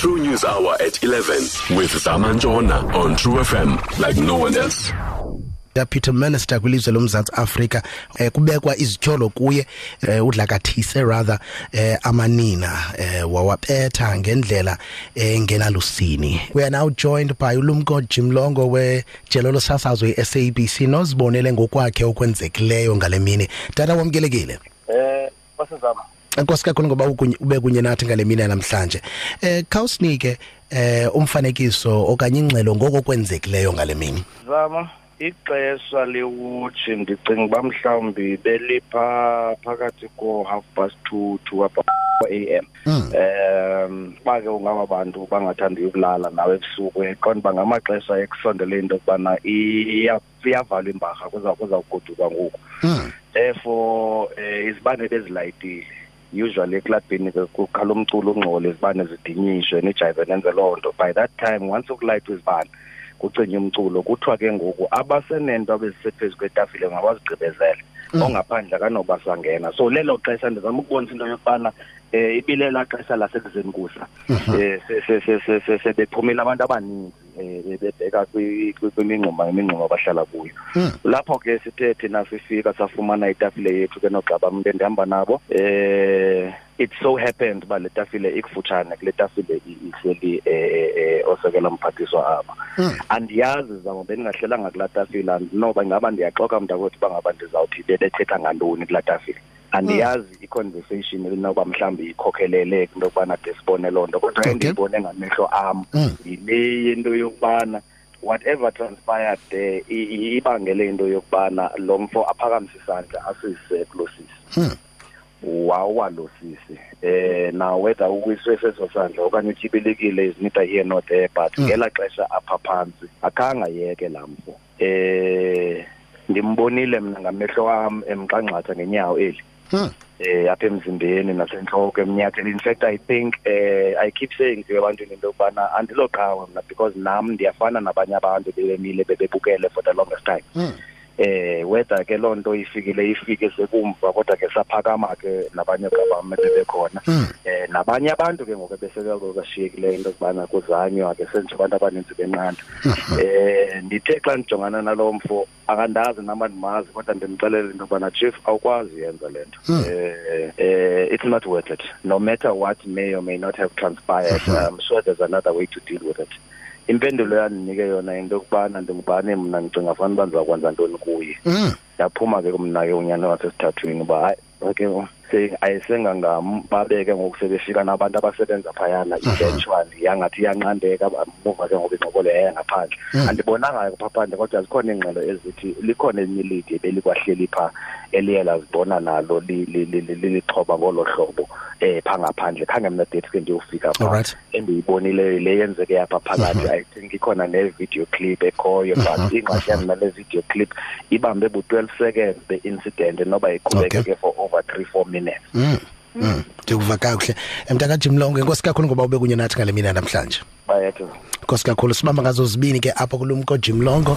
True News Hour at 11 with Zamantona on True FM like no one else. Peter Minister kwilizwe lomzantsi Afrika eh, kubekwa izityholo kuye eh, udlakathise rather eh, amanina eh, wawapetha ngendlela engenalusini. We are now joined by ulumko Jimlongo wejelo losasazo iSABC nozibonele ngokwakhe okwenzekileyo ngale mini. Tata wamkelekile? Eh basizama Enkosi kakhulu ngoba ukunye- ube kunye nathi ngale mina namhlanje. Eh khawusinike eh umfanekiso okanye ingxelo ngoko kwenzekileyo ngale mini. zama ixesha lewutshi ndicinga uba mhlawumbi belipha phakathi ko half past two to apa a.m. Mm. um uba ke ungaba bantu bangathandi ukulala nawe ebusuku eqonda uba ngamaxesha ekusondele into yokubana iya- iyavalwa imbarha kuza kuzawugoduka ngoku Mm. therefore eh izibane bezilayitile usually eklabhini ke kukhala umculo ungcole izibane zidinyishwe nijayive nenze loo nto by that time once ukulayithwa izibane kucinywa umculo kuthiwa ke ngoku abasenento abezisephezu kwetafile mabazigqibezele ongaphandle akanoba sangena so lelo xesha ndizama ukubonisa into yokubana um ibile laa xesha lasekuzeni kusa um sebephumile abantu abaninzi um bebheka kwi- kwi- kwimingxuma ngemingxuma abahlala kuyo Mm. lapho ke sithe thina sifika safumana itafile yethu ke noogaba mntu endihamba nabo eh it so happened uba le tafile ikufutshane kule tafile i- ihleli eh, eh, osekela mphathiswa apha Mm. andiyazi zamo bendingahlelanga kulaa tafile andinoba ingaba ndiyaxoka mntakwethu uba ngaba ndizawuthi bebethetha ngantoni kulaa tafile andiyazi i-conversation elinoba mhlawumbi ikhokhelele kwinto yokubana de sibone loo nto kodwa Okay. endiyibone ngamehlo am Mm. yile yento yokubana whatever transpired there i- i- ibangele into yokubana lo mfo aphakamise isandla asizise kulo sisi Mm. wawa lo sisi eh now whether uwiswe seso sandla okanye utyibilekile is neither here nor there but Mm. ngela xesha apha phantsi akhange ayeke laa mfo eh ndimbonile mna ngamehlo wam emnqanqatha ngenyawo eli Mm. eh apha emzimbeni nasentloko emnyatheni in fact i think eh i keep saying to ebantwini into yokubana andiloqhawe mna because nam ndiyafana nabanye abantu bebemile bebebukele for the longest time Mm. Eh whether ke loo nto ifikile ifike sekumva kodwa ke saphakama ke nabanye government bekhona. Mm. eh nabanye abantu ke ngoku besekelo kashiyekileyo into yokubana kuzanywa ke senje abantu abaninzi benqanda. Eh ndithe xa ndijongana nalo mfo akandazi nama ndimazi kodwa ndimxelele into yokubana chief awukwazi uyenza le nto. Mm. eh eh it's not worth it. No matter what may or may not have transpired i'm sure there's another way to deal with it. Impendulo yandinike yona into yokubana ndingubani mna? Ndicinga fanele uba ndizawukwenza ntoni kuye. Mm. yaphuma ke kumna ke unyana wasesithathwini uba hayi okay se ayisengangam babe ke ngoku sebefika nabantu abasebenza phayana eventually yangathi iyanqandeka bamuva ke ngoku ingqobolo yaya ngaphandle. Mm. andibonanga pha phandle kodwa zikhona iingxelo ezithi likhona elinye ilidi belikwahleli pha eliye lazibona nalo li- li- li- li- lilixhoba ngolo hlobo um pha ngaphandle khange mna dethi ke ndiyofika pha endiyibonileyo le yenzeke apha phakathi i think ikhona ne-video clip ekhoyo but ingxaki yam nale video clip ibambe bu-twelve seconds the incident noba iqhubekeke ke for over three four minutes Mm. Mm. Ndikuva kakuhle. Emntaka longo enkosi kakhulu ngoba ube kunye nathi ngale mina namhlanje. bayethu Enkosi kakhulu sibamba ngazo zibini ke apha kulumko Jimlongo.